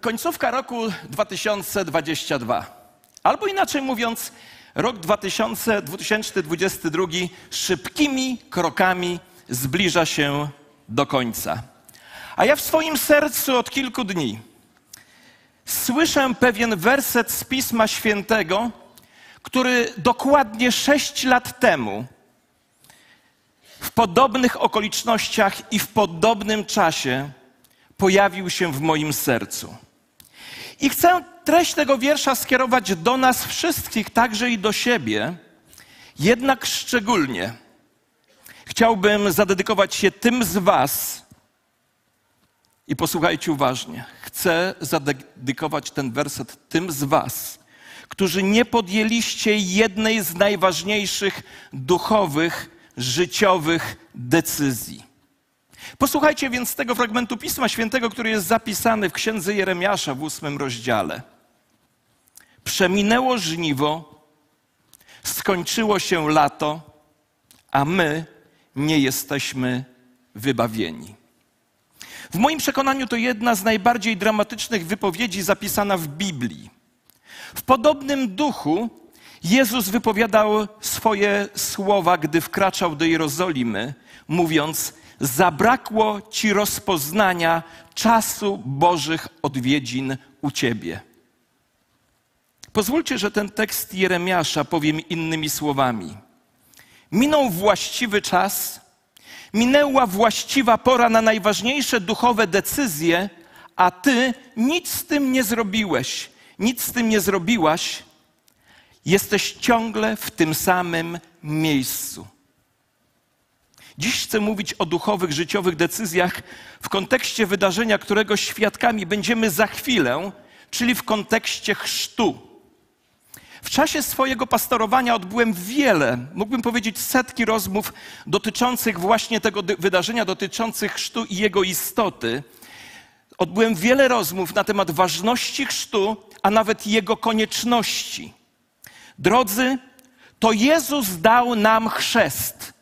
końcówka roku 2022. Albo inaczej mówiąc, rok 2000, 2022 szybkimi krokami zbliża się do końca. A ja w swoim sercu od kilku dni słyszę pewien werset z Pisma Świętego, który dokładnie sześć lat temu w podobnych okolicznościach i w podobnym czasie pojawił się w moim sercu. I chcę treść tego wiersza skierować do nas wszystkich, także i do siebie, jednak szczególnie chciałbym zadedykować się tym z Was, i posłuchajcie uważnie, chcę zadedykować ten werset tym z Was, którzy nie podjęliście jednej z najważniejszych duchowych, życiowych decyzji. Posłuchajcie więc tego fragmentu Pisma Świętego, który jest zapisany w księdze Jeremiasza w ósmym rozdziale. Przeminęło żniwo, skończyło się lato, a my nie jesteśmy wybawieni. W moim przekonaniu to jedna z najbardziej dramatycznych wypowiedzi zapisana w Biblii. W podobnym duchu Jezus wypowiadał swoje słowa, gdy wkraczał do Jerozolimy, mówiąc: Zabrakło ci rozpoznania czasu Bożych odwiedzin u ciebie. Pozwólcie, że ten tekst Jeremiasza powiem innymi słowami. Minął właściwy czas, minęła właściwa pora na najważniejsze duchowe decyzje, a ty nic z tym nie zrobiłeś, nic z tym nie zrobiłaś. Jesteś ciągle w tym samym miejscu. Dziś chcę mówić o duchowych, życiowych decyzjach w kontekście wydarzenia, którego świadkami będziemy za chwilę, czyli w kontekście chrztu. W czasie swojego pastorowania odbyłem wiele, mógłbym powiedzieć setki rozmów dotyczących właśnie tego wydarzenia, dotyczących chrztu i jego istoty. Odbyłem wiele rozmów na temat ważności chrztu, a nawet jego konieczności. Drodzy, to Jezus dał nam chrzest,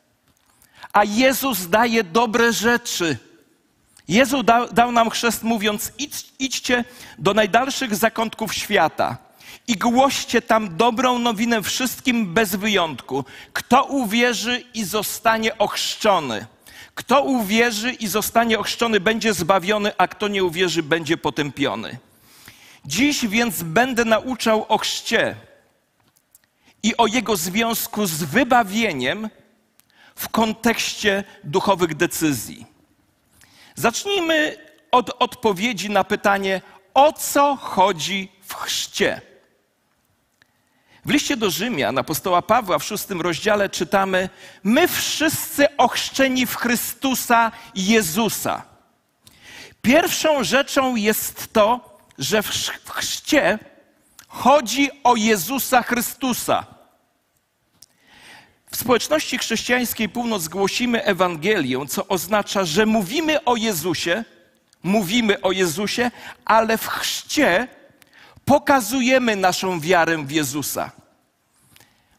a Jezus daje dobre rzeczy. Jezus dał, dał nam chrzest, mówiąc: idź, idźcie do najdalszych zakątków świata i głoście tam dobrą nowinę wszystkim bez wyjątku. Kto uwierzy i zostanie ochrzczony, kto uwierzy i zostanie ochrzczony, będzie zbawiony, a kto nie uwierzy, będzie potępiony. Dziś więc będę nauczał o chrzcie i o jego związku z wybawieniem w kontekście duchowych decyzji. Zacznijmy od odpowiedzi na pytanie, o co chodzi w chrzcie. W liście do Rzymian apostoła Pawła w szóstym rozdziale czytamy: My wszyscy ochrzczeni w Chrystusa Jezusa. Pierwszą rzeczą jest to, że w chrzcie chodzi o Jezusa Chrystusa. W społeczności chrześcijańskiej północ głosimy Ewangelię, co oznacza, że mówimy o Jezusie, mówimy o Jezusie, ale w chrzcie pokazujemy naszą wiarę w Jezusa.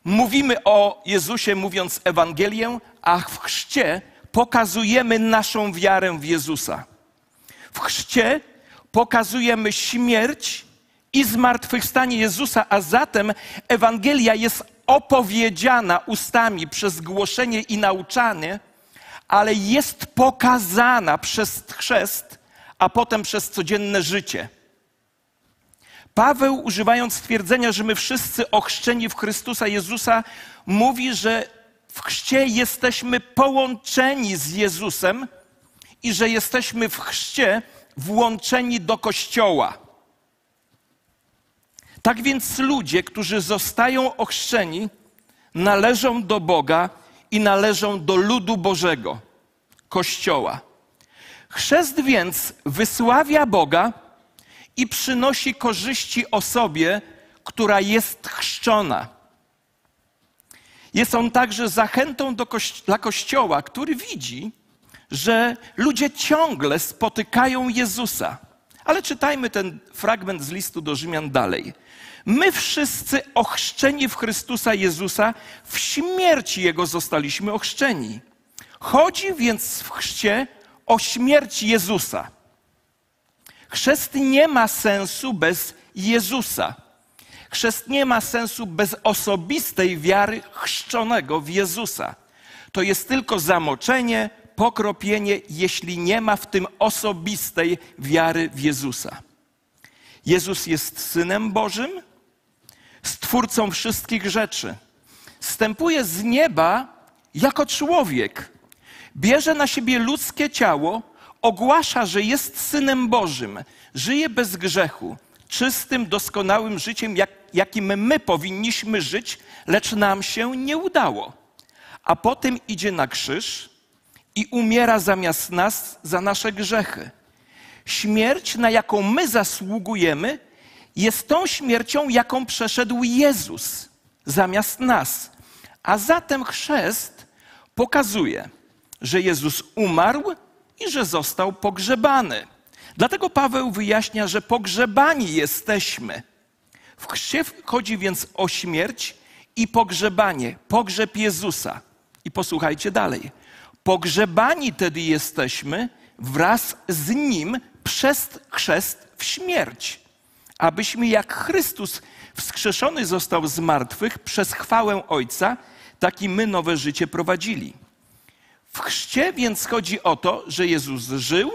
Mówimy o Jezusie, mówiąc Ewangelię, a w chrzcie pokazujemy naszą wiarę w Jezusa. W chrzcie pokazujemy śmierć i zmartwychwstanie Jezusa, a zatem Ewangelia jest opowiedziana ustami przez głoszenie i nauczanie, ale jest pokazana przez chrzest, a potem przez codzienne życie. Paweł, używając stwierdzenia, że my wszyscy ochrzczeni w Chrystusa Jezusa, mówi, że w chrzcie jesteśmy połączeni z Jezusem i że jesteśmy w chrzcie włączeni do Kościoła. Tak więc ludzie, którzy zostają ochrzczeni, należą do Boga i należą do ludu Bożego, Kościoła. Chrzest więc wysławia Boga i przynosi korzyści osobie, która jest chrzczona. Jest on także zachętą dla Kościoła, który widzi, że ludzie ciągle spotykają Jezusa. Ale czytajmy ten fragment z listu do Rzymian dalej. My wszyscy ochrzczeni w Chrystusa Jezusa, w śmierci Jego zostaliśmy ochrzczeni. Chodzi więc w chrzcie o śmierć Jezusa. Chrzest nie ma sensu bez Jezusa. Chrzest nie ma sensu bez osobistej wiary chrzczonego w Jezusa. To jest tylko zamoczenie, pokropienie, jeśli nie ma w tym osobistej wiary w Jezusa. Jezus jest synem Bożym, stwórcą wszystkich rzeczy. Wstępuje z nieba jako człowiek. Bierze na siebie ludzkie ciało, ogłasza, że jest synem Bożym, żyje bez grzechu, czystym, doskonałym życiem, jak, jakim my powinniśmy żyć, lecz nam się nie udało. A potem idzie na krzyż i umiera zamiast nas za nasze grzechy. Śmierć, na jaką my zasługujemy, jest tą śmiercią, jaką przeszedł Jezus zamiast nas. A zatem chrzest pokazuje, że Jezus umarł i że został pogrzebany. Dlatego Paweł wyjaśnia, że pogrzebani jesteśmy. W chrzcie chodzi więc o śmierć i pogrzebanie, pogrzeb Jezusa. I posłuchajcie dalej. Pogrzebani tedy jesteśmy wraz z Nim przez chrzest w śmierć, abyśmy jak Chrystus wskrzeszony został z martwych przez chwałę Ojca, tak i my nowe życie prowadzili. W chrzcie więc chodzi o to, że Jezus żył,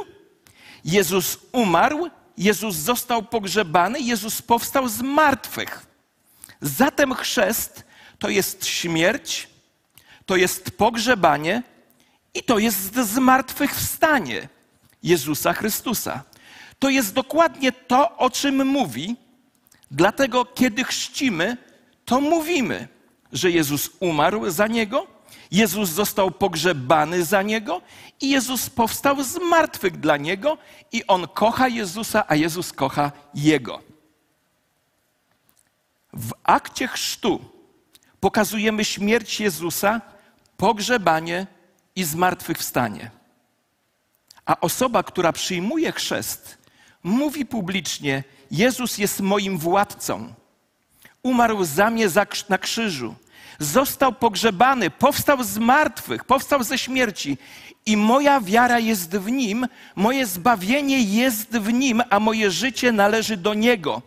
Jezus umarł, Jezus został pogrzebany, Jezus powstał z martwych. Zatem chrzest to jest śmierć, to jest pogrzebanie i to jest zmartwychwstanie Jezusa Chrystusa. To jest dokładnie to, o czym mówi, dlatego kiedy chrzcimy, to mówimy, że Jezus umarł za niego, Jezus został pogrzebany za niego i Jezus powstał z martwych dla niego i on kocha Jezusa, a Jezus kocha jego. W akcie chrztu pokazujemy śmierć Jezusa, pogrzebanie i zmartwychwstanie. A osoba, która przyjmuje chrzest, mówi publicznie: Jezus jest moim władcą. Umarł za mnie na krzyżu został pogrzebany, powstał z martwych, powstał ze śmierci i moja wiara jest w Nim, moje zbawienie jest w Nim, a moje życie należy do Niego.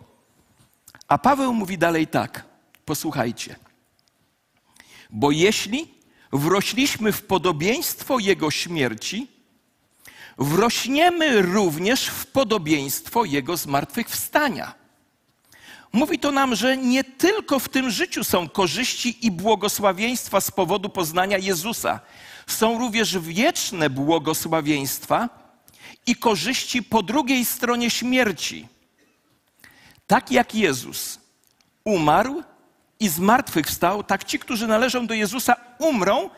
A Paweł mówi dalej tak, posłuchajcie. Bo jeśli wrośliśmy w podobieństwo Jego śmierci, wrośniemy również w podobieństwo Jego zmartwychwstania. Mówi to nam, że nie tylko w tym życiu są korzyści i błogosławieństwa z powodu poznania Jezusa. Są również wieczne błogosławieństwa i korzyści po drugiej stronie śmierci. Tak jak Jezus umarł i z martwych wstał, tak ci, którzy należą do Jezusa, umrą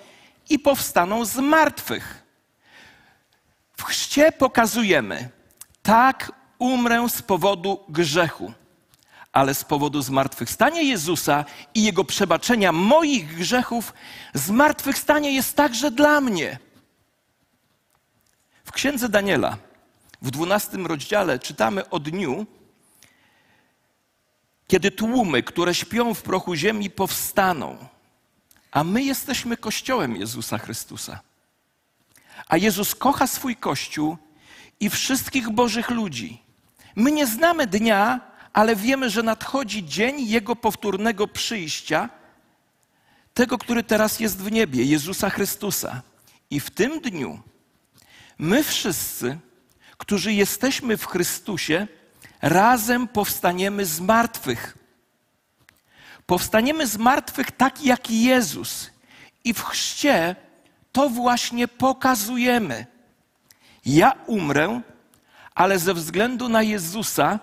i powstaną z martwych. W chrzcie pokazujemy, tak umrę z powodu grzechu ale z powodu zmartwychwstania Jezusa i Jego przebaczenia moich grzechów, zmartwychwstanie jest także dla mnie. W księdze Daniela, w dwunastym rozdziale, czytamy o dniu, kiedy tłumy, które śpią w prochu ziemi, powstaną, a my jesteśmy Kościołem Jezusa Chrystusa. A Jezus kocha swój Kościół i wszystkich Bożych ludzi. My nie znamy dnia, ale wiemy, że nadchodzi dzień Jego powtórnego przyjścia, tego, który teraz jest w niebie, Jezusa Chrystusa. I w tym dniu my wszyscy, którzy jesteśmy w Chrystusie, razem powstaniemy z martwych. Powstaniemy z martwych tak jak Jezus. I w chrzcie to właśnie pokazujemy. Ja umrę, ale ze względu na Jezusa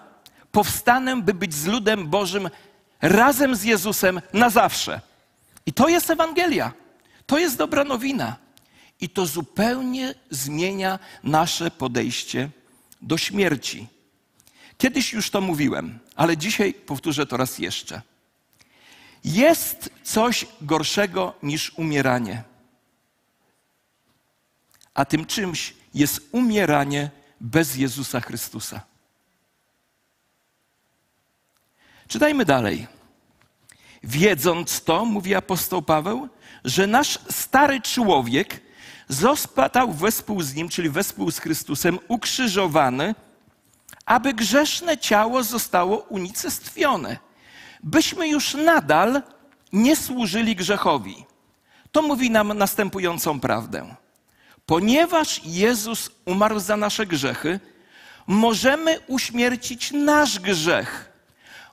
powstanę, by być z ludem Bożym razem z Jezusem na zawsze. I to jest Ewangelia. To jest dobra nowina. I to zupełnie zmienia nasze podejście do śmierci. Kiedyś już to mówiłem, ale dzisiaj powtórzę to raz jeszcze. Jest coś gorszego niż umieranie. A tym czymś jest umieranie bez Jezusa Chrystusa. Czytajmy dalej. Wiedząc to, mówi apostoł Paweł, że nasz stary człowiek został wespół z nim, czyli wespół z Chrystusem, ukrzyżowany, aby grzeszne ciało zostało unicestwione, byśmy już nadal nie służyli grzechowi. To mówi nam następującą prawdę. Ponieważ Jezus umarł za nasze grzechy, możemy uśmiercić nasz grzech.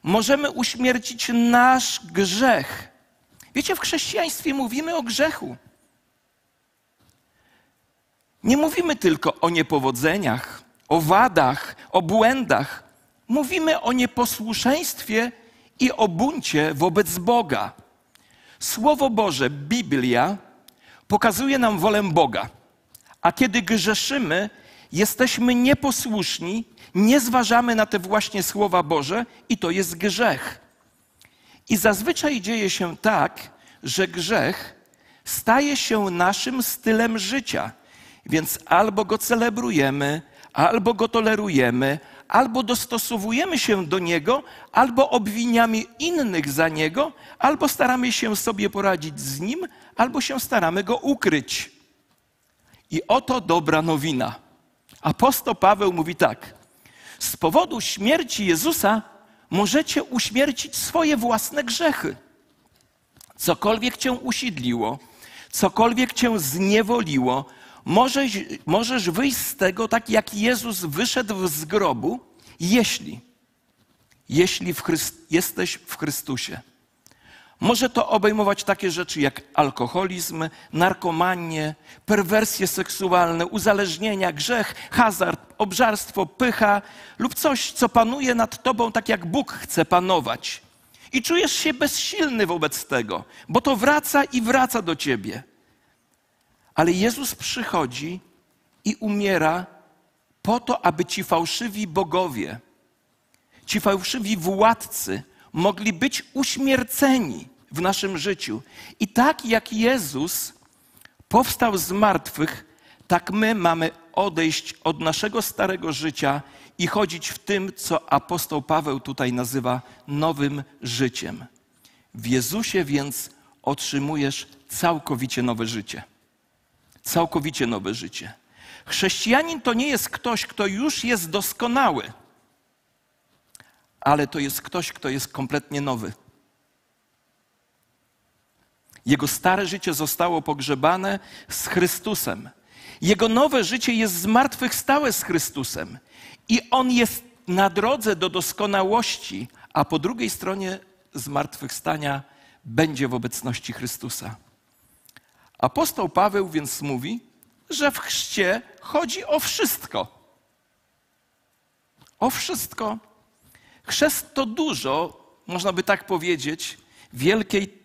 Możemy uśmiercić nasz grzech. Wiecie, w chrześcijaństwie mówimy o grzechu. Nie mówimy tylko o niepowodzeniach, o wadach, o błędach. Mówimy o nieposłuszeństwie i o buncie wobec Boga. Słowo Boże, Biblia, pokazuje nam wolę Boga. A kiedy grzeszymy, jesteśmy nieposłuszni, nie zważamy na te właśnie słowa Boże i to jest grzech. I zazwyczaj dzieje się tak, że grzech staje się naszym stylem życia. Więc albo go celebrujemy, albo go tolerujemy, albo dostosowujemy się do niego, albo obwiniamy innych za niego, albo staramy się sobie poradzić z nim, albo się staramy go ukryć. I oto dobra nowina. Apostoł Paweł mówi tak: Z powodu śmierci Jezusa możecie uśmiercić swoje własne grzechy. Cokolwiek cię usidliło, cokolwiek cię zniewoliło, możesz, możesz wyjść z tego tak, jak Jezus wyszedł z grobu, jeśli, jeśli w Chryst, jesteś w Chrystusie. Może to obejmować takie rzeczy jak alkoholizm, narkomanię, perwersje seksualne, uzależnienia, grzech, hazard, obżarstwo, pycha lub coś, co panuje nad tobą tak jak Bóg chce panować. I czujesz się bezsilny wobec tego, bo to wraca i wraca do ciebie. Ale Jezus przychodzi i umiera po to, aby ci fałszywi bogowie, ci fałszywi władcy mogli być uśmierceni w naszym życiu. I tak jak Jezus powstał z martwych, tak my mamy odejść od naszego starego życia i chodzić w tym, co apostoł Paweł tutaj nazywa nowym życiem. W Jezusie więc otrzymujesz całkowicie nowe życie. Całkowicie nowe życie. Chrześcijanin to nie jest ktoś, kto już jest doskonały, ale to jest ktoś, kto jest kompletnie nowy. Jego stare życie zostało pogrzebane z Chrystusem. Jego nowe życie jest zmartwychwstałe z Chrystusem. I on jest na drodze do doskonałości, a po drugiej stronie zmartwychwstania będzie w obecności Chrystusa. Apostoł Paweł więc mówi, że w chrzcie chodzi o wszystko. O wszystko. Chrzest to dużo, można by tak powiedzieć, wielkiej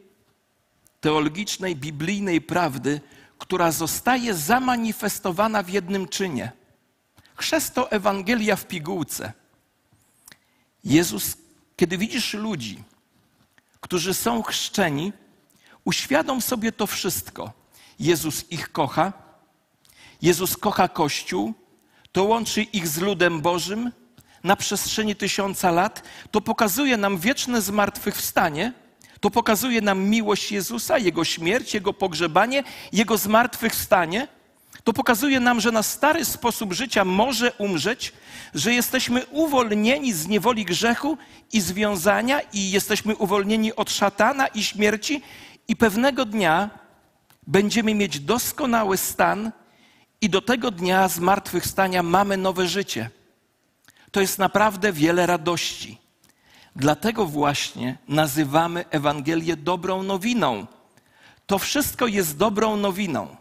teologicznej, biblijnej prawdy, która zostaje zamanifestowana w jednym czynie. Chrzest Ewangelia w pigułce. Jezus, kiedy widzisz ludzi, którzy są chrzczeni, uświadom sobie to wszystko. Jezus ich kocha, Jezus kocha Kościół, to łączy ich z ludem Bożym na przestrzeni tysiąca lat, to pokazuje nam wieczne zmartwychwstanie, to pokazuje nam miłość Jezusa, Jego śmierć, Jego pogrzebanie, Jego zmartwychwstanie. To pokazuje nam, że na stary sposób życia może umrzeć, że jesteśmy uwolnieni z niewoli grzechu i związania, i jesteśmy uwolnieni od szatana i śmierci, i pewnego dnia będziemy mieć doskonały stan, i do tego dnia zmartwychwstania mamy nowe życie. To jest naprawdę wiele radości. Dlatego właśnie nazywamy Ewangelię dobrą nowiną. To wszystko jest dobrą nowiną.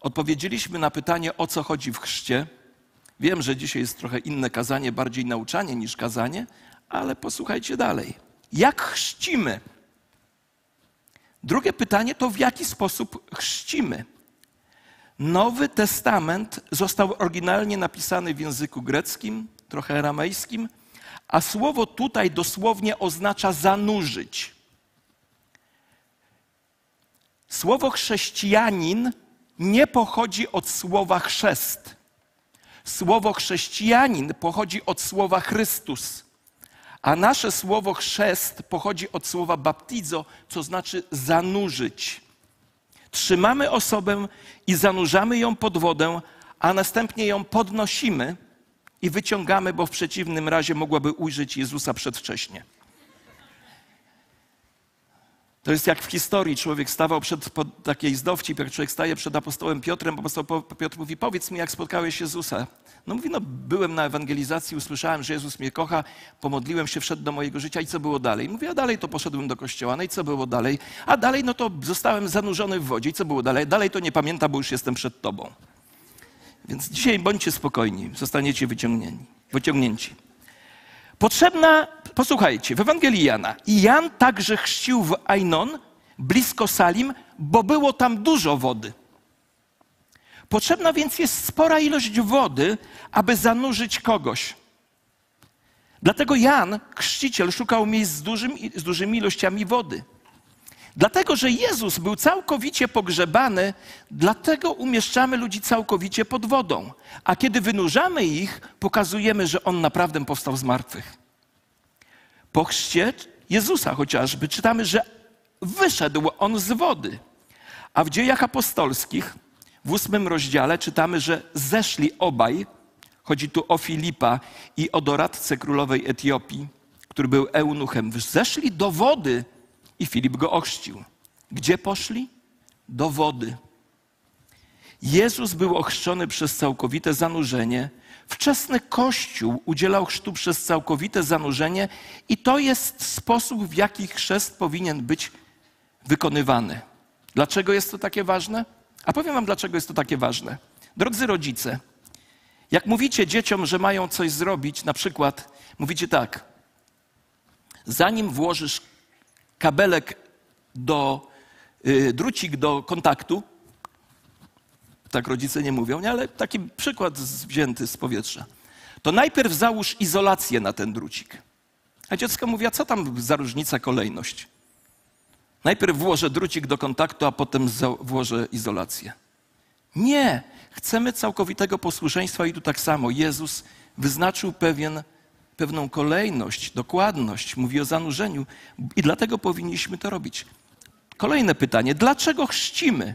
Odpowiedzieliśmy na pytanie, o co chodzi w chrzcie. Wiem, że dzisiaj jest trochę inne kazanie, bardziej nauczanie niż kazanie, ale posłuchajcie dalej. Jak chrzcimy? Drugie pytanie to w jaki sposób chrzcimy? Nowy Testament został oryginalnie napisany w języku greckim, trochę aramejskim, a słowo tutaj dosłownie oznacza zanurzyć. Słowo chrześcijanin nie pochodzi od słowa chrzest. Słowo chrześcijanin pochodzi od słowa Chrystus. A nasze słowo chrzest pochodzi od słowa baptizo, co znaczy zanurzyć. Trzymamy osobę i zanurzamy ją pod wodę, a następnie ją podnosimy i wyciągamy, bo w przeciwnym razie mogłaby ujrzeć Jezusa przedwcześnie. To jest jak w historii. Człowiek stawał przed takiej zdowcip, jak człowiek staje przed apostołem Piotrem, apostoł Piotr mówi, powiedz mi, jak spotkałeś Jezusa. No mówi, no byłem na ewangelizacji, usłyszałem, że Jezus mnie kocha, pomodliłem się, wszedł do mojego życia i co było dalej? Mówi, a dalej to poszedłem do kościoła, no i co było dalej? A dalej no to zostałem zanurzony w wodzie i co było dalej? Dalej to nie pamiętam, bo już jestem przed tobą. Więc dzisiaj bądźcie spokojni, zostaniecie wyciągnięci. wyciągnięci. Potrzebna, posłuchajcie, w Ewangelii Jana. I Jan także chrzcił w Ainon, blisko Salim, bo było tam dużo wody. Potrzebna więc jest spora ilość wody, aby zanurzyć kogoś. Dlatego Jan, chrzciciel, szukał miejsc z, dużym, z dużymi ilościami wody. Dlatego, że Jezus był całkowicie pogrzebany, dlatego umieszczamy ludzi całkowicie pod wodą. A kiedy wynurzamy ich, pokazujemy, że On naprawdę powstał z martwych. Po chrzcie Jezusa chociażby czytamy, że wyszedł On z wody. A w dziejach apostolskich w ósmym rozdziale czytamy, że zeszli obaj, chodzi tu o Filipa i o doradcę królowej Etiopii, który był eunuchem, zeszli do wody i Filip go ochrzcił. Gdzie poszli? Do wody. Jezus był ochrzczony przez całkowite zanurzenie. Wczesny Kościół udzielał chrztu przez całkowite zanurzenie, i to jest sposób, w jaki chrzest powinien być wykonywany. Dlaczego jest to takie ważne? A powiem Wam, dlaczego jest to takie ważne. Drodzy rodzice, jak mówicie dzieciom, że mają coś zrobić, na przykład mówicie tak: zanim włożysz kabelek do, yy, drucik do kontaktu. Tak rodzice nie mówią, nie? ale taki przykład wzięty z powietrza. To najpierw załóż izolację na ten drucik. A dziecko mówi, a co tam za różnica kolejność? Najpierw włożę drucik do kontaktu, a potem włożę izolację. Nie, chcemy całkowitego posłuszeństwa i tu tak samo. Jezus wyznaczył pewien pewną kolejność, dokładność, mówi o zanurzeniu i dlatego powinniśmy to robić. Kolejne pytanie: dlaczego chrzcimy?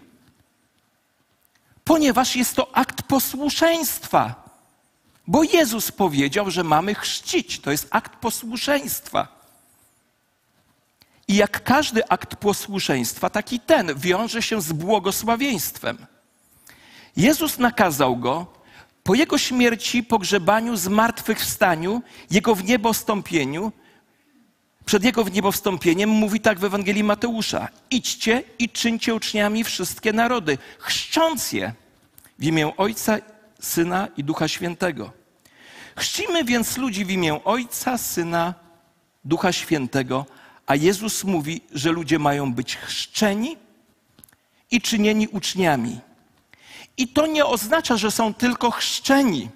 Ponieważ jest to akt posłuszeństwa. Bo Jezus powiedział, że mamy chrzcić. To jest akt posłuszeństwa. I jak każdy akt posłuszeństwa, taki ten wiąże się z błogosławieństwem. Jezus nakazał go, po jego śmierci, pogrzebaniu, zmartwychwstaniu, jego w niebo wstąpieniu, przed jego w niebo wstąpieniem mówi tak w Ewangelii Mateusza: Idźcie i czyńcie uczniami wszystkie narody, chrzcząc je w imię Ojca, Syna i Ducha Świętego. Chrzcimy więc ludzi w imię Ojca, Syna, Ducha Świętego, a Jezus mówi, że ludzie mają być chrzczeni i czynieni uczniami. I to nie oznacza, że są tylko chrzczeni,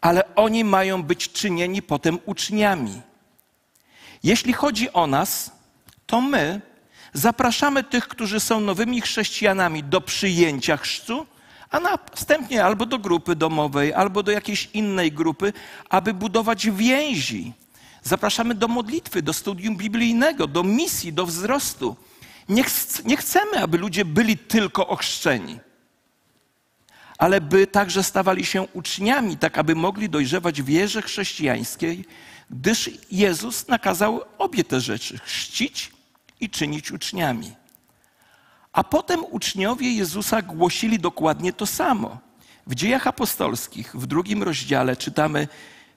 ale oni mają być czynieni potem uczniami. Jeśli chodzi o nas, to my zapraszamy tych, którzy są nowymi chrześcijanami do przyjęcia chrztu, a następnie albo do grupy domowej, albo do jakiejś innej grupy, aby budować więzi. Zapraszamy do modlitwy, do studium biblijnego, do misji, do wzrostu. Nie, ch nie chcemy, aby ludzie byli tylko ochrzczeni, ale by także stawali się uczniami, tak aby mogli dojrzewać wierze chrześcijańskiej, gdyż Jezus nakazał obie te rzeczy chrzcić i czynić uczniami. A potem uczniowie Jezusa głosili dokładnie to samo. W dziejach apostolskich, w drugim rozdziale, czytamy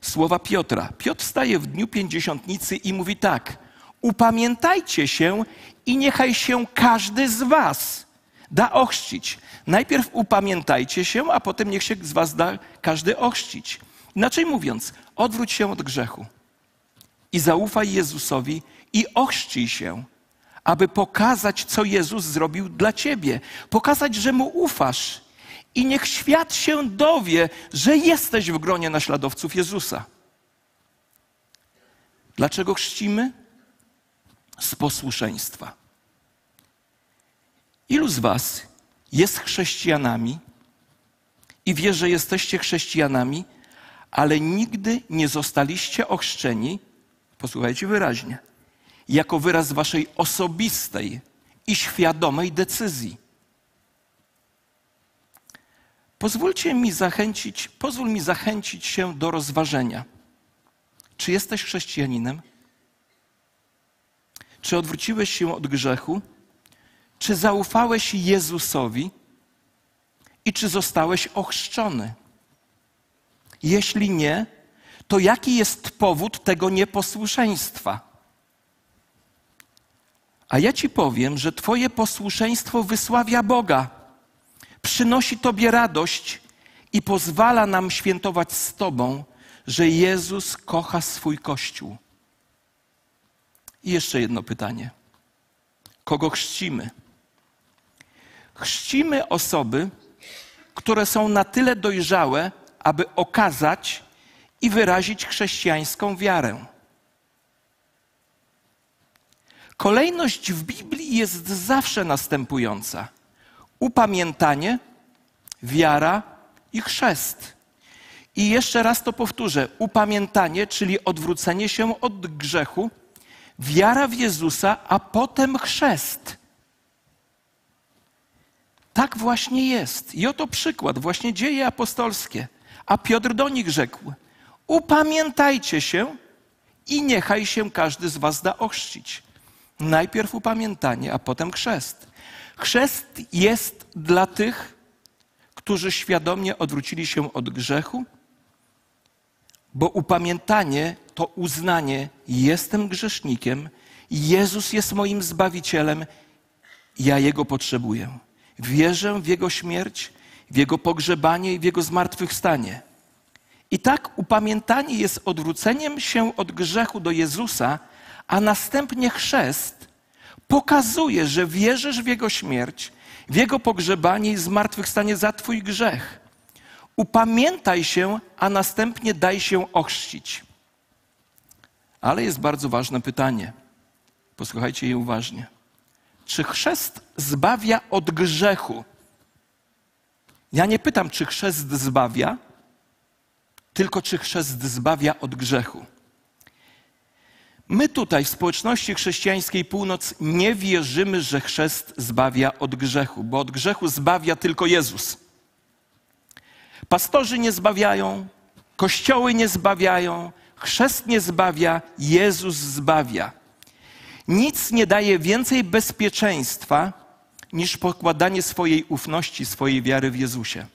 słowa Piotra. Piotr staje w dniu pięćdziesiątnicy i mówi tak: Upamiętajcie się i niechaj się każdy z was da ochrzcić. Najpierw upamiętajcie się, a potem niech się z was da każdy ochrzcić. Inaczej mówiąc, odwróć się od grzechu i zaufaj Jezusowi i ochrzcij się, aby pokazać, co Jezus zrobił dla ciebie. Pokazać, że mu ufasz. I niech świat się dowie, że jesteś w gronie naśladowców Jezusa. Dlaczego chrzcimy? Z posłuszeństwa. Ilu z Was jest chrześcijanami i wie, że jesteście chrześcijanami, ale nigdy nie zostaliście ochrzczeni, posłuchajcie wyraźnie, jako wyraz Waszej osobistej i świadomej decyzji. Pozwólcie mi zachęcić, pozwól mi zachęcić się do rozważenia. Czy jesteś chrześcijaninem? Czy odwróciłeś się od grzechu? Czy zaufałeś Jezusowi? I czy zostałeś ochrzczony? Jeśli nie, to jaki jest powód tego nieposłuszeństwa? A ja ci powiem, że Twoje posłuszeństwo wysławia Boga, przynosi Tobie radość i pozwala nam świętować z Tobą, że Jezus kocha swój Kościół. I jeszcze jedno pytanie. Kogo chrzcimy? Chrzcimy osoby, które są na tyle dojrzałe, aby okazać i wyrazić chrześcijańską wiarę. Kolejność w Biblii jest zawsze następująca: upamiętanie, wiara i chrzest. I jeszcze raz to powtórzę: upamiętanie, czyli odwrócenie się od grzechu, wiara w Jezusa, a potem chrzest. Tak właśnie jest. I oto przykład, właśnie dzieje apostolskie. A Piotr do nich rzekł: Upamiętajcie się i niechaj się każdy z was da ochrzcić. Najpierw upamiętanie, a potem chrzest. Chrzest jest dla tych, którzy świadomie odwrócili się od grzechu, bo upamiętanie to uznanie: jestem grzesznikiem, Jezus jest moim zbawicielem, ja Jego potrzebuję. Wierzę w Jego śmierć, w Jego pogrzebanie i w Jego zmartwychwstanie. I tak upamiętanie jest odwróceniem się od grzechu do Jezusa, a następnie chrzest pokazuje, że wierzysz w Jego śmierć, w Jego pogrzebanie i zmartwychwstanie za Twój grzech. Upamiętaj się, a następnie daj się ochrzcić. Ale jest bardzo ważne pytanie. Posłuchajcie je uważnie. Czy chrzest zbawia od grzechu? Ja nie pytam, czy chrzest zbawia, tylko czy chrzest zbawia od grzechu. My tutaj w społeczności chrześcijańskiej Północ nie wierzymy, że chrzest zbawia od grzechu, bo od grzechu zbawia tylko Jezus. Pastorzy nie zbawiają, kościoły nie zbawiają, chrzest nie zbawia, Jezus zbawia. Nic nie daje więcej bezpieczeństwa niż pokładanie swojej ufności, swojej wiary w Jezusie.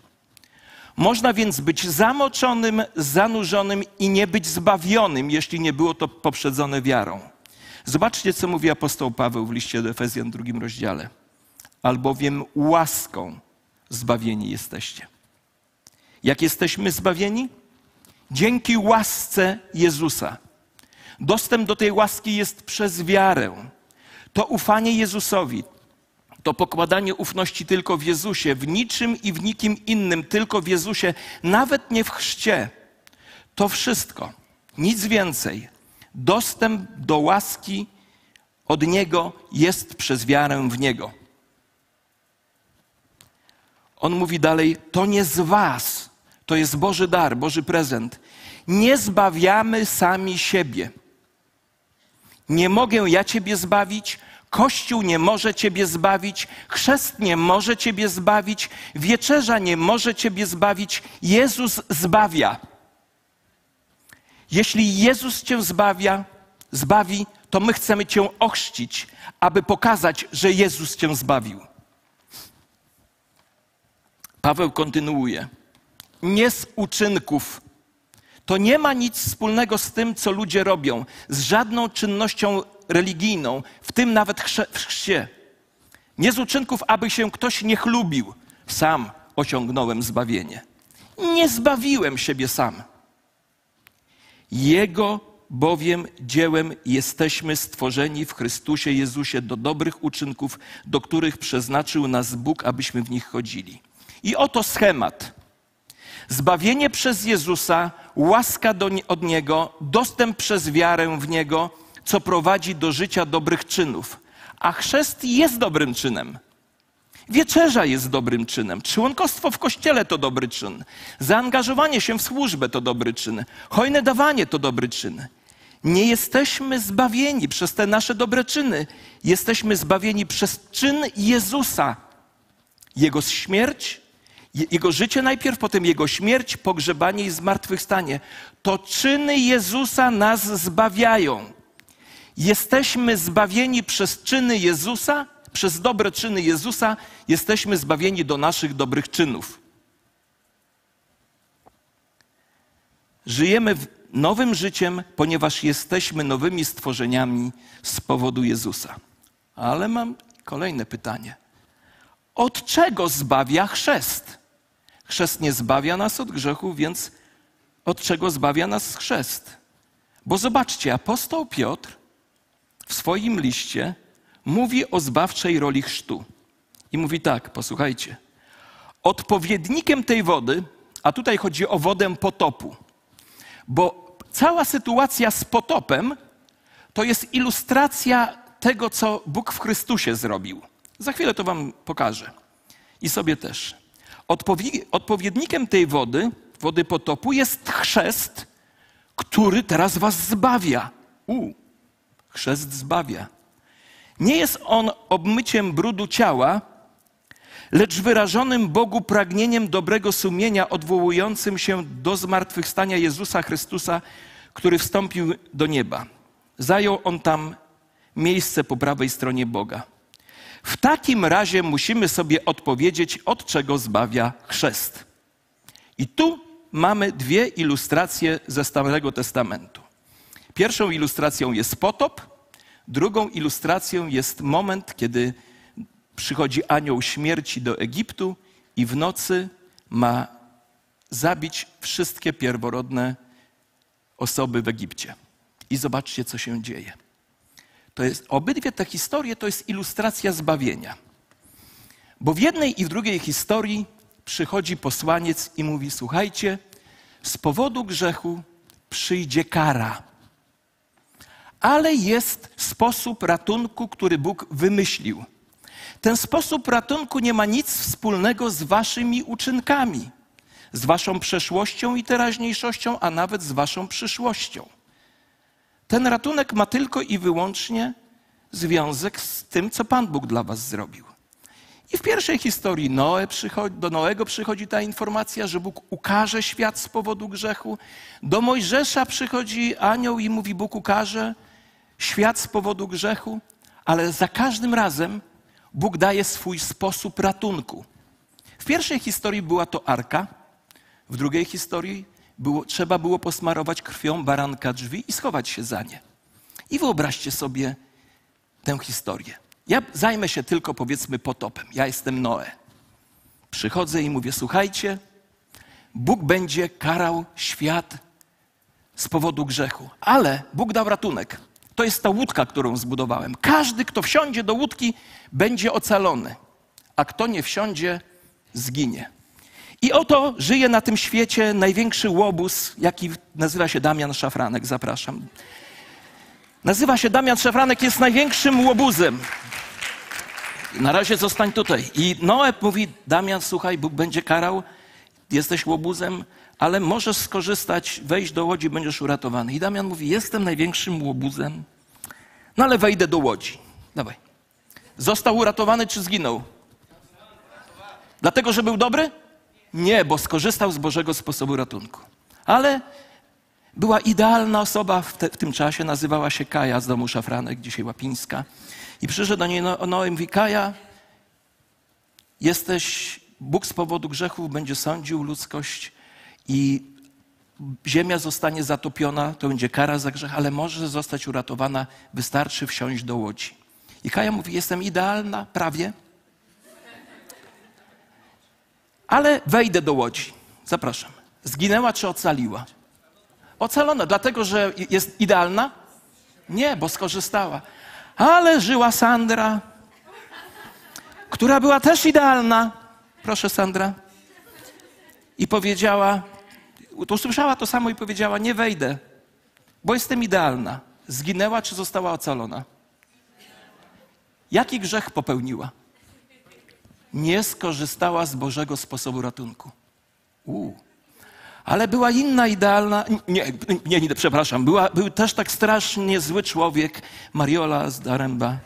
Można więc być zamoczonym, zanurzonym i nie być zbawionym, jeśli nie było to poprzedzone wiarą. Zobaczcie, co mówi apostoł Paweł w liście do Efezjan, drugim rozdziale. Albowiem łaską zbawieni jesteście. Jak jesteśmy zbawieni? Dzięki łasce Jezusa. Dostęp do tej łaski jest przez wiarę. To ufanie Jezusowi, to pokładanie ufności tylko w Jezusie, w niczym i w nikim innym, tylko w Jezusie, nawet nie w chrzcie. To wszystko, nic więcej. Dostęp do łaski od Niego jest przez wiarę w Niego. On mówi dalej: To nie z Was, to jest Boży dar, Boży prezent. Nie zbawiamy sami siebie. Nie mogę ja Ciebie zbawić, Kościół nie może Ciebie zbawić, chrzest nie może Ciebie zbawić, wieczerza nie może Ciebie zbawić, Jezus zbawia. Jeśli Jezus Cię zbawia, zbawi, to my chcemy Cię ochrzcić, aby pokazać, że Jezus Cię zbawił. Paweł kontynuuje. Nie z uczynków. To nie ma nic wspólnego z tym, co ludzie robią, z żadną czynnością religijną, w tym nawet w chrzcie. Nie z uczynków, aby się ktoś nie chlubił. Sam osiągnąłem zbawienie. Nie zbawiłem siebie sam. Jego bowiem dziełem jesteśmy stworzeni w Chrystusie Jezusie do dobrych uczynków, do których przeznaczył nas Bóg, abyśmy w nich chodzili. I oto schemat. Zbawienie przez Jezusa, łaska do, od Niego, dostęp przez wiarę w Niego, co prowadzi do życia dobrych czynów. A chrzest jest dobrym czynem. Wieczerza jest dobrym czynem. Członkostwo w kościele to dobry czyn. Zaangażowanie się w służbę to dobry czyn. Hojne dawanie to dobry czyn. Nie jesteśmy zbawieni przez te nasze dobre czyny. Jesteśmy zbawieni przez czyn Jezusa. Jego śmierć, Jego życie najpierw, potem Jego śmierć, pogrzebanie i zmartwychwstanie. To czyny Jezusa nas zbawiają. Jesteśmy zbawieni przez czyny Jezusa, przez dobre czyny Jezusa, jesteśmy zbawieni do naszych dobrych czynów. Żyjemy nowym życiem, ponieważ jesteśmy nowymi stworzeniami z powodu Jezusa. Ale mam kolejne pytanie. Od czego zbawia chrzest? Chrzest nie zbawia nas od grzechu, więc od czego zbawia nas chrzest? Bo zobaczcie, apostoł Piotr w swoim liście mówi o zbawczej roli chrztu. I mówi tak, posłuchajcie. Odpowiednikiem tej wody, a tutaj chodzi o wodę potopu, bo cała sytuacja z potopem to jest ilustracja tego, co Bóg w Chrystusie zrobił. Za chwilę to Wam pokażę. I sobie też. Odpowi- odpowiednikiem tej wody, wody potopu, jest chrzest, który teraz Was zbawia. U, chrzest zbawia. Nie jest on obmyciem brudu ciała, lecz wyrażonym Bogu pragnieniem dobrego sumienia, odwołującym się do zmartwychwstania Jezusa Chrystusa, który wstąpił do nieba. Zajął on tam miejsce po prawej stronie Boga. W takim razie musimy sobie odpowiedzieć, od czego zbawia chrzest. I tu mamy dwie ilustracje ze Starego Testamentu. Pierwszą ilustracją jest potop, drugą ilustracją jest moment, kiedy przychodzi anioł śmierci do Egiptu i w nocy ma zabić wszystkie pierworodne osoby w Egipcie. I zobaczcie, co się dzieje. To jest, obydwie te historie to jest ilustracja zbawienia. Bo w jednej i w drugiej historii przychodzi posłaniec i mówi: Słuchajcie, z powodu grzechu przyjdzie kara. Ale jest sposób ratunku, który Bóg wymyślił. Ten sposób ratunku nie ma nic wspólnego z waszymi uczynkami, z waszą przeszłością i teraźniejszością, a nawet z waszą przyszłością. Ten ratunek ma tylko i wyłącznie związek z tym, co Pan Bóg dla was zrobił. I w pierwszej historii Noe przychodzi, do Noego przychodzi ta informacja, że Bóg ukaże świat z powodu grzechu. Do Mojżesza przychodzi anioł i mówi, Bóg ukaże świat z powodu grzechu, ale za każdym razem Bóg daje swój sposób ratunku. W pierwszej historii była to arka, w drugiej historii było, trzeba było posmarować krwią baranka drzwi i schować się za nie. I wyobraźcie sobie tę historię. Ja zajmę się tylko powiedzmy potopem. Ja jestem Noe. Przychodzę i mówię: Słuchajcie, Bóg będzie karał świat z powodu grzechu, ale Bóg dał ratunek. To jest ta łódka, którą zbudowałem. Każdy, kto wsiądzie do łódki, będzie ocalony, a kto nie wsiądzie, zginie. I oto żyje na tym świecie największy łobuz, jaki nazywa się Damian Szafranek. Zapraszam. Nazywa się Damian Szafranek, jest największym łobuzem. Na razie zostań tutaj. I Noe mówi, Damian, słuchaj, Bóg będzie karał, jesteś łobuzem, ale możesz skorzystać, wejść do łodzi, będziesz uratowany. I Damian mówi, jestem największym łobuzem, no ale wejdę do łodzi. Dawaj. Został uratowany czy zginął? Dlatego, że był dobry? Nie, bo skorzystał z Bożego sposobu ratunku. Ale była idealna osoba w, te, w tym czasie, nazywała się Kaja z domu Szafranek, dzisiaj Łapińska. I przyszedł do niej no, Noe i mówi, Kaja, jesteś, Bóg z powodu grzechów będzie sądził ludzkość i ziemia zostanie zatopiona, to będzie kara za grzech, ale może zostać uratowana, wystarczy wsiąść do łodzi. I Kaja mówi, jestem idealna, prawie, ale wejdę do łodzi. Zapraszam. Zginęła czy ocaliła? Ocalona, dlatego że jest idealna? Nie, bo skorzystała. Ale żyła Sandra, która była też idealna. Proszę, Sandra. I powiedziała, usłyszała to samo i powiedziała: Nie wejdę, bo jestem idealna. Zginęła czy została ocalona? Jaki grzech popełniła? Nie skorzystała z Bożego sposobu ratunku. U. Ale była inna idealna, nie, nie, nie przepraszam, była, był też tak strasznie zły człowiek, Mariola z Daremba.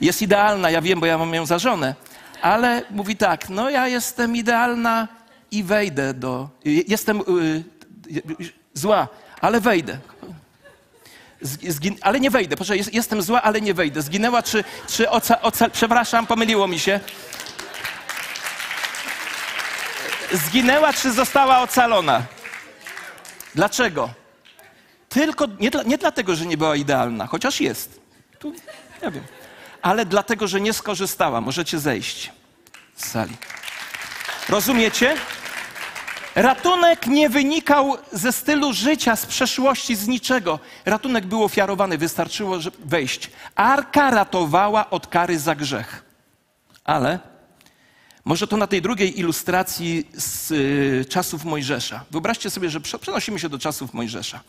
Jest idealna, ja wiem, bo ja mam ją za żonę, Ale mówi tak, no ja jestem idealna i wejdę do... Jestem y, zła, ale wejdę. Zgin, ale nie wejdę, proszę, jest, jestem zła, ale nie wejdę. Zginęła czy, czy oca, oca, przepraszam, pomyliło mi się. Zginęła czy została ocalona? Dlaczego? Tylko, nie, dla, nie dlatego, że nie była idealna, chociaż jest. Tu, ja wiem. Ale dlatego, że nie skorzystała. Możecie zejść z sali. Rozumiecie? Ratunek nie wynikał ze stylu życia, z przeszłości, z niczego. Ratunek był ofiarowany, wystarczyło wejść. Arka ratowała od kary za grzech. Ale może to na tej drugiej ilustracji z y, czasów Mojżesza. Wyobraźcie sobie, że przenosimy się do czasów Mojżesza.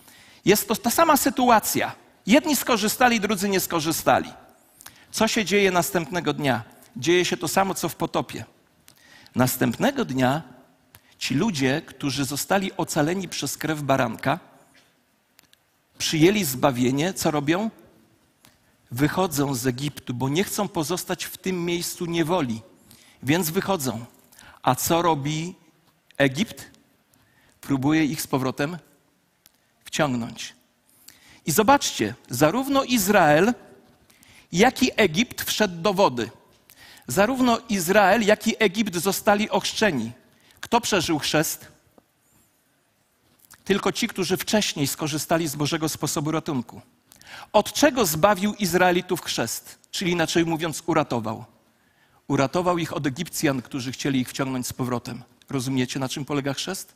Jest to ta sama sytuacja. Jedni skorzystali, drudzy nie skorzystali. Co się dzieje następnego dnia? Dzieje się to samo, co w potopie. Następnego dnia ci ludzie, którzy zostali ocaleni przez krew baranka, przyjęli zbawienie, co robią? Wychodzą z Egiptu, bo nie chcą pozostać w tym miejscu niewoli, więc wychodzą. A co robi Egipt? Próbuje ich z powrotem wciągnąć. I zobaczcie, zarówno Izrael, jak i Egipt wszedł do wody. Zarówno Izrael, jak i Egipt zostali ochrzczeni. Kto przeżył chrzest? Tylko ci, którzy wcześniej skorzystali z Bożego sposobu ratunku. Od czego zbawił Izraelitów chrzest? Czyli inaczej mówiąc, uratował. Uratował ich od Egipcjan, którzy chcieli ich wciągnąć z powrotem. Rozumiecie, na czym polega chrzest?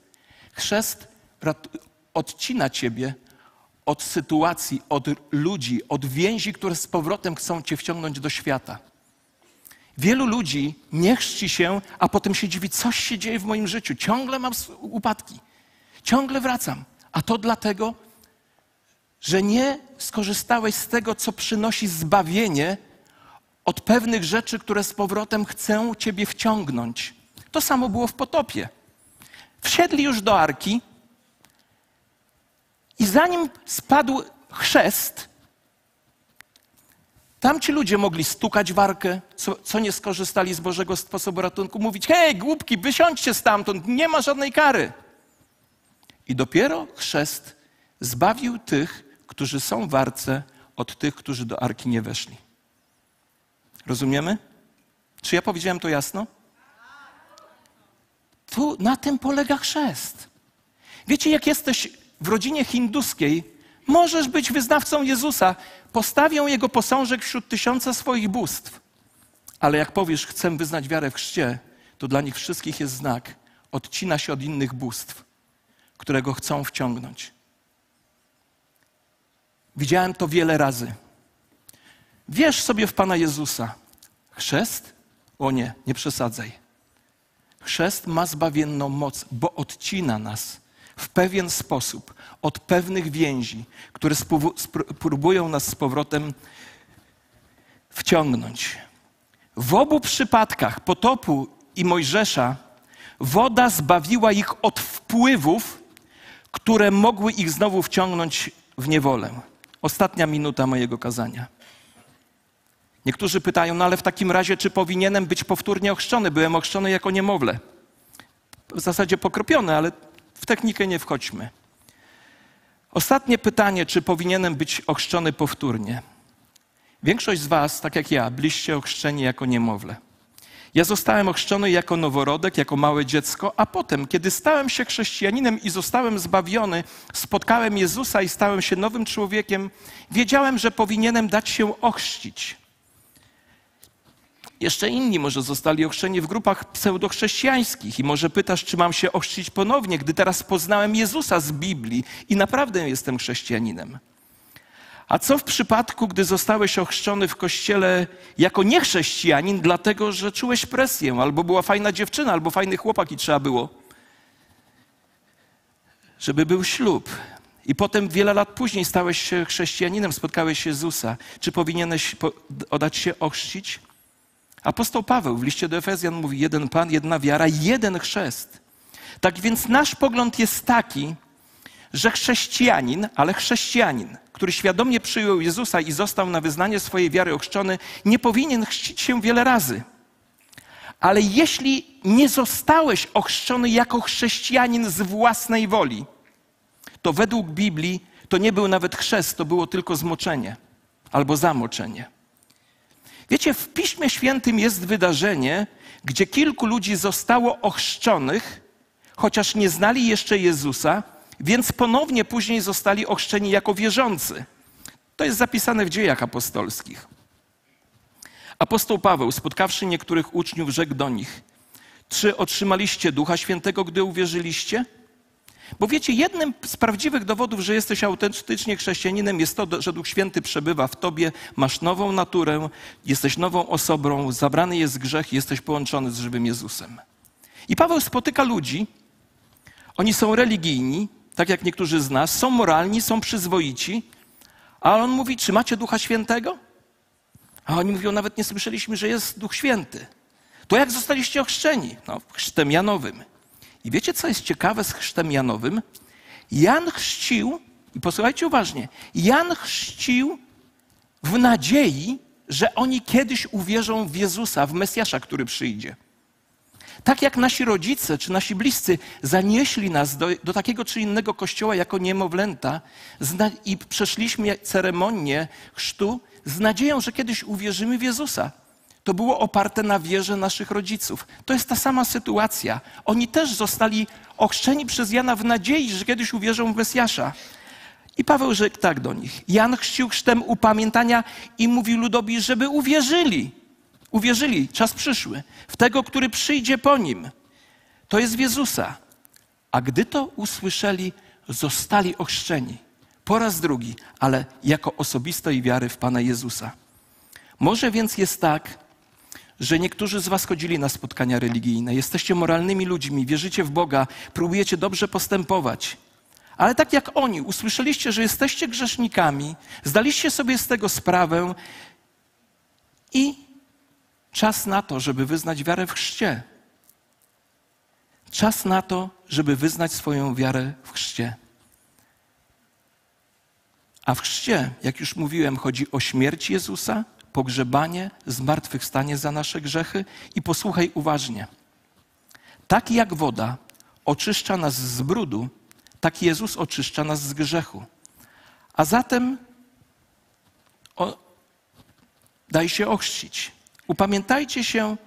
Chrzest odcina ciebie od sytuacji, od ludzi, od więzi, które z powrotem chcą cię wciągnąć do świata. Wielu ludzi nie chrzci się, a potem się dziwi, coś się dzieje w moim życiu. Ciągle mam upadki, ciągle wracam. A to dlatego, że nie skorzystałeś z tego, co przynosi zbawienie od pewnych rzeczy, które z powrotem chcą ciebie wciągnąć. To samo było w potopie. Wsiedli już do arki i zanim spadł chrzest, Tamci ludzie mogli stukać warkę, co, co, nie skorzystali z Bożego sposobu ratunku, mówić: hej, głupki, wysiądźcie stamtąd, nie ma żadnej kary. I dopiero chrzest zbawił tych, którzy są w arce, od tych, którzy do arki nie weszli. Rozumiemy? Czy ja powiedziałem to jasno? Tu na tym polega chrzest. Wiecie, jak jesteś w rodzinie hinduskiej, Możesz być wyznawcą Jezusa. Postawią Jego posążek wśród tysiąca swoich bóstw. Ale jak powiesz, chcę wyznać wiarę w chrzcie, to dla nich wszystkich jest znak. Odcina się od innych bóstw, którego chcą wciągnąć. Widziałem to wiele razy. Wierz sobie w Pana Jezusa. Chrzest? O nie, nie przesadzaj. Chrzest ma zbawienną moc, bo odcina nas w pewien sposób od pewnych więzi, które próbują nas z powrotem wciągnąć. W obu przypadkach potopu i Mojżesza woda zbawiła ich od wpływów, które mogły ich znowu wciągnąć w niewolę. Ostatnia minuta mojego kazania. Niektórzy pytają, no ale w takim razie, czy powinienem być powtórnie ochrzczony? Byłem ochrzczony jako niemowlę. W zasadzie pokropiony, ale w technikę nie wchodźmy. Ostatnie pytanie, czy powinienem być ochrzczony powtórnie? Większość z Was, tak jak ja, byliście ochrzczeni jako niemowlę. Ja zostałem ochrzczony jako noworodek, jako małe dziecko, a potem, kiedy stałem się chrześcijaninem i zostałem zbawiony, spotkałem Jezusa i stałem się nowym człowiekiem, wiedziałem, że powinienem dać się ochrzcić. Jeszcze inni może zostali ochrzczeni w grupach pseudochrześcijańskich i może pytasz, czy mam się ochrzcić ponownie, gdy teraz poznałem Jezusa z Biblii i naprawdę jestem chrześcijaninem. A co w przypadku, gdy zostałeś ochrzczony w kościele jako niechrześcijanin, dlatego że czułeś presję, albo była fajna dziewczyna, albo fajny chłopak i trzeba było, żeby był ślub. I potem wiele lat później stałeś się chrześcijaninem, spotkałeś Jezusa. Czy powinieneś oddać się ochrzcić? Apostoł Paweł w liście do Efezjan mówi: jeden Pan, jedna wiara, jeden chrzest. Tak więc nasz pogląd jest taki, że chrześcijanin, ale chrześcijanin, który świadomie przyjął Jezusa i został na wyznanie swojej wiary ochrzczony, nie powinien chrzcić się wiele razy. Ale jeśli nie zostałeś ochrzczony jako chrześcijanin z własnej woli, to według Biblii to nie był nawet chrzest, to było tylko zmoczenie albo zamoczenie. Wiecie, w Piśmie Świętym jest wydarzenie, gdzie kilku ludzi zostało ochrzczonych, chociaż nie znali jeszcze Jezusa, więc ponownie później zostali ochrzczeni jako wierzący. To jest zapisane w dziejach apostolskich. Apostoł Paweł, spotkawszy niektórych uczniów, rzekł do nich: Czy otrzymaliście Ducha Świętego, gdy uwierzyliście? Bo wiecie, jednym z prawdziwych dowodów, że jesteś autentycznie chrześcijaninem, jest to, że Duch Święty przebywa w tobie, masz nową naturę, jesteś nową osobą, zabrany jest grzech, jesteś połączony z żywym Jezusem. I Paweł spotyka ludzi, oni są religijni, tak jak niektórzy z nas, są moralni, są przyzwoici, a on mówi: Czy macie Ducha Świętego? A oni mówią: Nawet nie słyszeliśmy, że jest Duch Święty. To jak zostaliście ochrzczeni? No, chrztem Janowym. I wiecie, co jest ciekawe z chrztem Janowym? Jan chrzcił, i posłuchajcie uważnie, Jan chrzcił w nadziei, że oni kiedyś uwierzą w Jezusa, w Mesjasza, który przyjdzie. Tak jak nasi rodzice czy nasi bliscy zanieśli nas do, do takiego czy innego kościoła jako niemowlęta i przeszliśmy ceremonię chrztu z nadzieją, że kiedyś uwierzymy w Jezusa. To było oparte na wierze naszych rodziców. To jest ta sama sytuacja. Oni też zostali ochrzczeni przez Jana w nadziei, że kiedyś uwierzą w Mesjasza. I Paweł rzekł tak do nich. Jan chrzcił chrztem upamiętania i mówił ludowi, żeby uwierzyli. Uwierzyli, czas przyszły, w tego, który przyjdzie po nim. To jest w Jezusa. A gdy to usłyszeli, zostali ochrzczeni. Po raz drugi, ale jako osobistej wiary w Pana Jezusa. Może więc jest tak, że niektórzy z Was chodzili na spotkania religijne, jesteście moralnymi ludźmi, wierzycie w Boga, próbujecie dobrze postępować. Ale tak jak oni, usłyszeliście, że jesteście grzesznikami, zdaliście sobie z tego sprawę i czas na to, żeby wyznać wiarę w chrzcie. Czas na to, żeby wyznać swoją wiarę w chrzcie. A w chrzcie, jak już mówiłem, chodzi o śmierć Jezusa, pogrzebanie, zmartwychwstanie za nasze grzechy i posłuchaj uważnie. Tak jak woda oczyszcza nas z brudu, tak Jezus oczyszcza nas z grzechu. A zatem o, daj się ochrzcić. Upamiętajcie się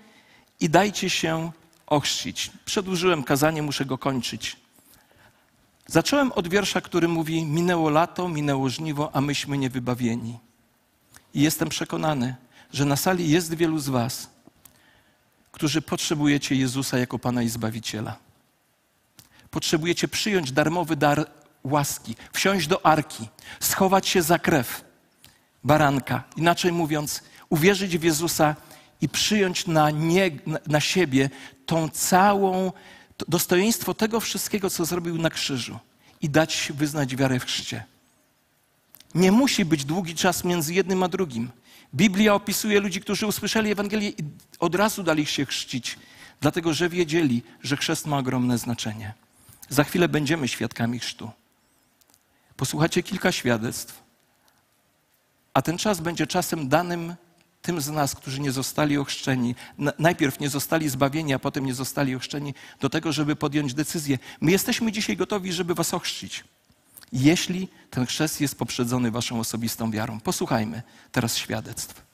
i dajcie się ochrzcić. Przedłużyłem kazanie, muszę go kończyć. Zacząłem od wiersza, który mówi: Minęło lato, minęło żniwo, a myśmy niewybawieni. I jestem przekonany, że na sali jest wielu z Was, którzy potrzebujecie Jezusa jako Pana i Zbawiciela. Potrzebujecie przyjąć darmowy dar łaski, wsiąść do arki, schować się za krew baranka. Inaczej mówiąc, uwierzyć w Jezusa i przyjąć na, nie, na siebie tą całą dostojeństwo tego wszystkiego, co zrobił na krzyżu i dać wyznać wiarę w chrzcie. Nie musi być długi czas między jednym a drugim. Biblia opisuje ludzi, którzy usłyszeli Ewangelię i od razu dali się chrzcić, dlatego że wiedzieli, że chrzest ma ogromne znaczenie. Za chwilę będziemy świadkami chrztu. Posłuchacie kilka świadectw, a ten czas będzie czasem danym tym z nas, którzy nie zostali ochrzczeni, najpierw nie zostali zbawieni, a potem nie zostali ochrzczeni, do tego, żeby podjąć decyzję. My jesteśmy dzisiaj gotowi, żeby was ochrzcić jeśli ten chrzest jest poprzedzony waszą osobistą wiarą. Posłuchajmy teraz świadectw.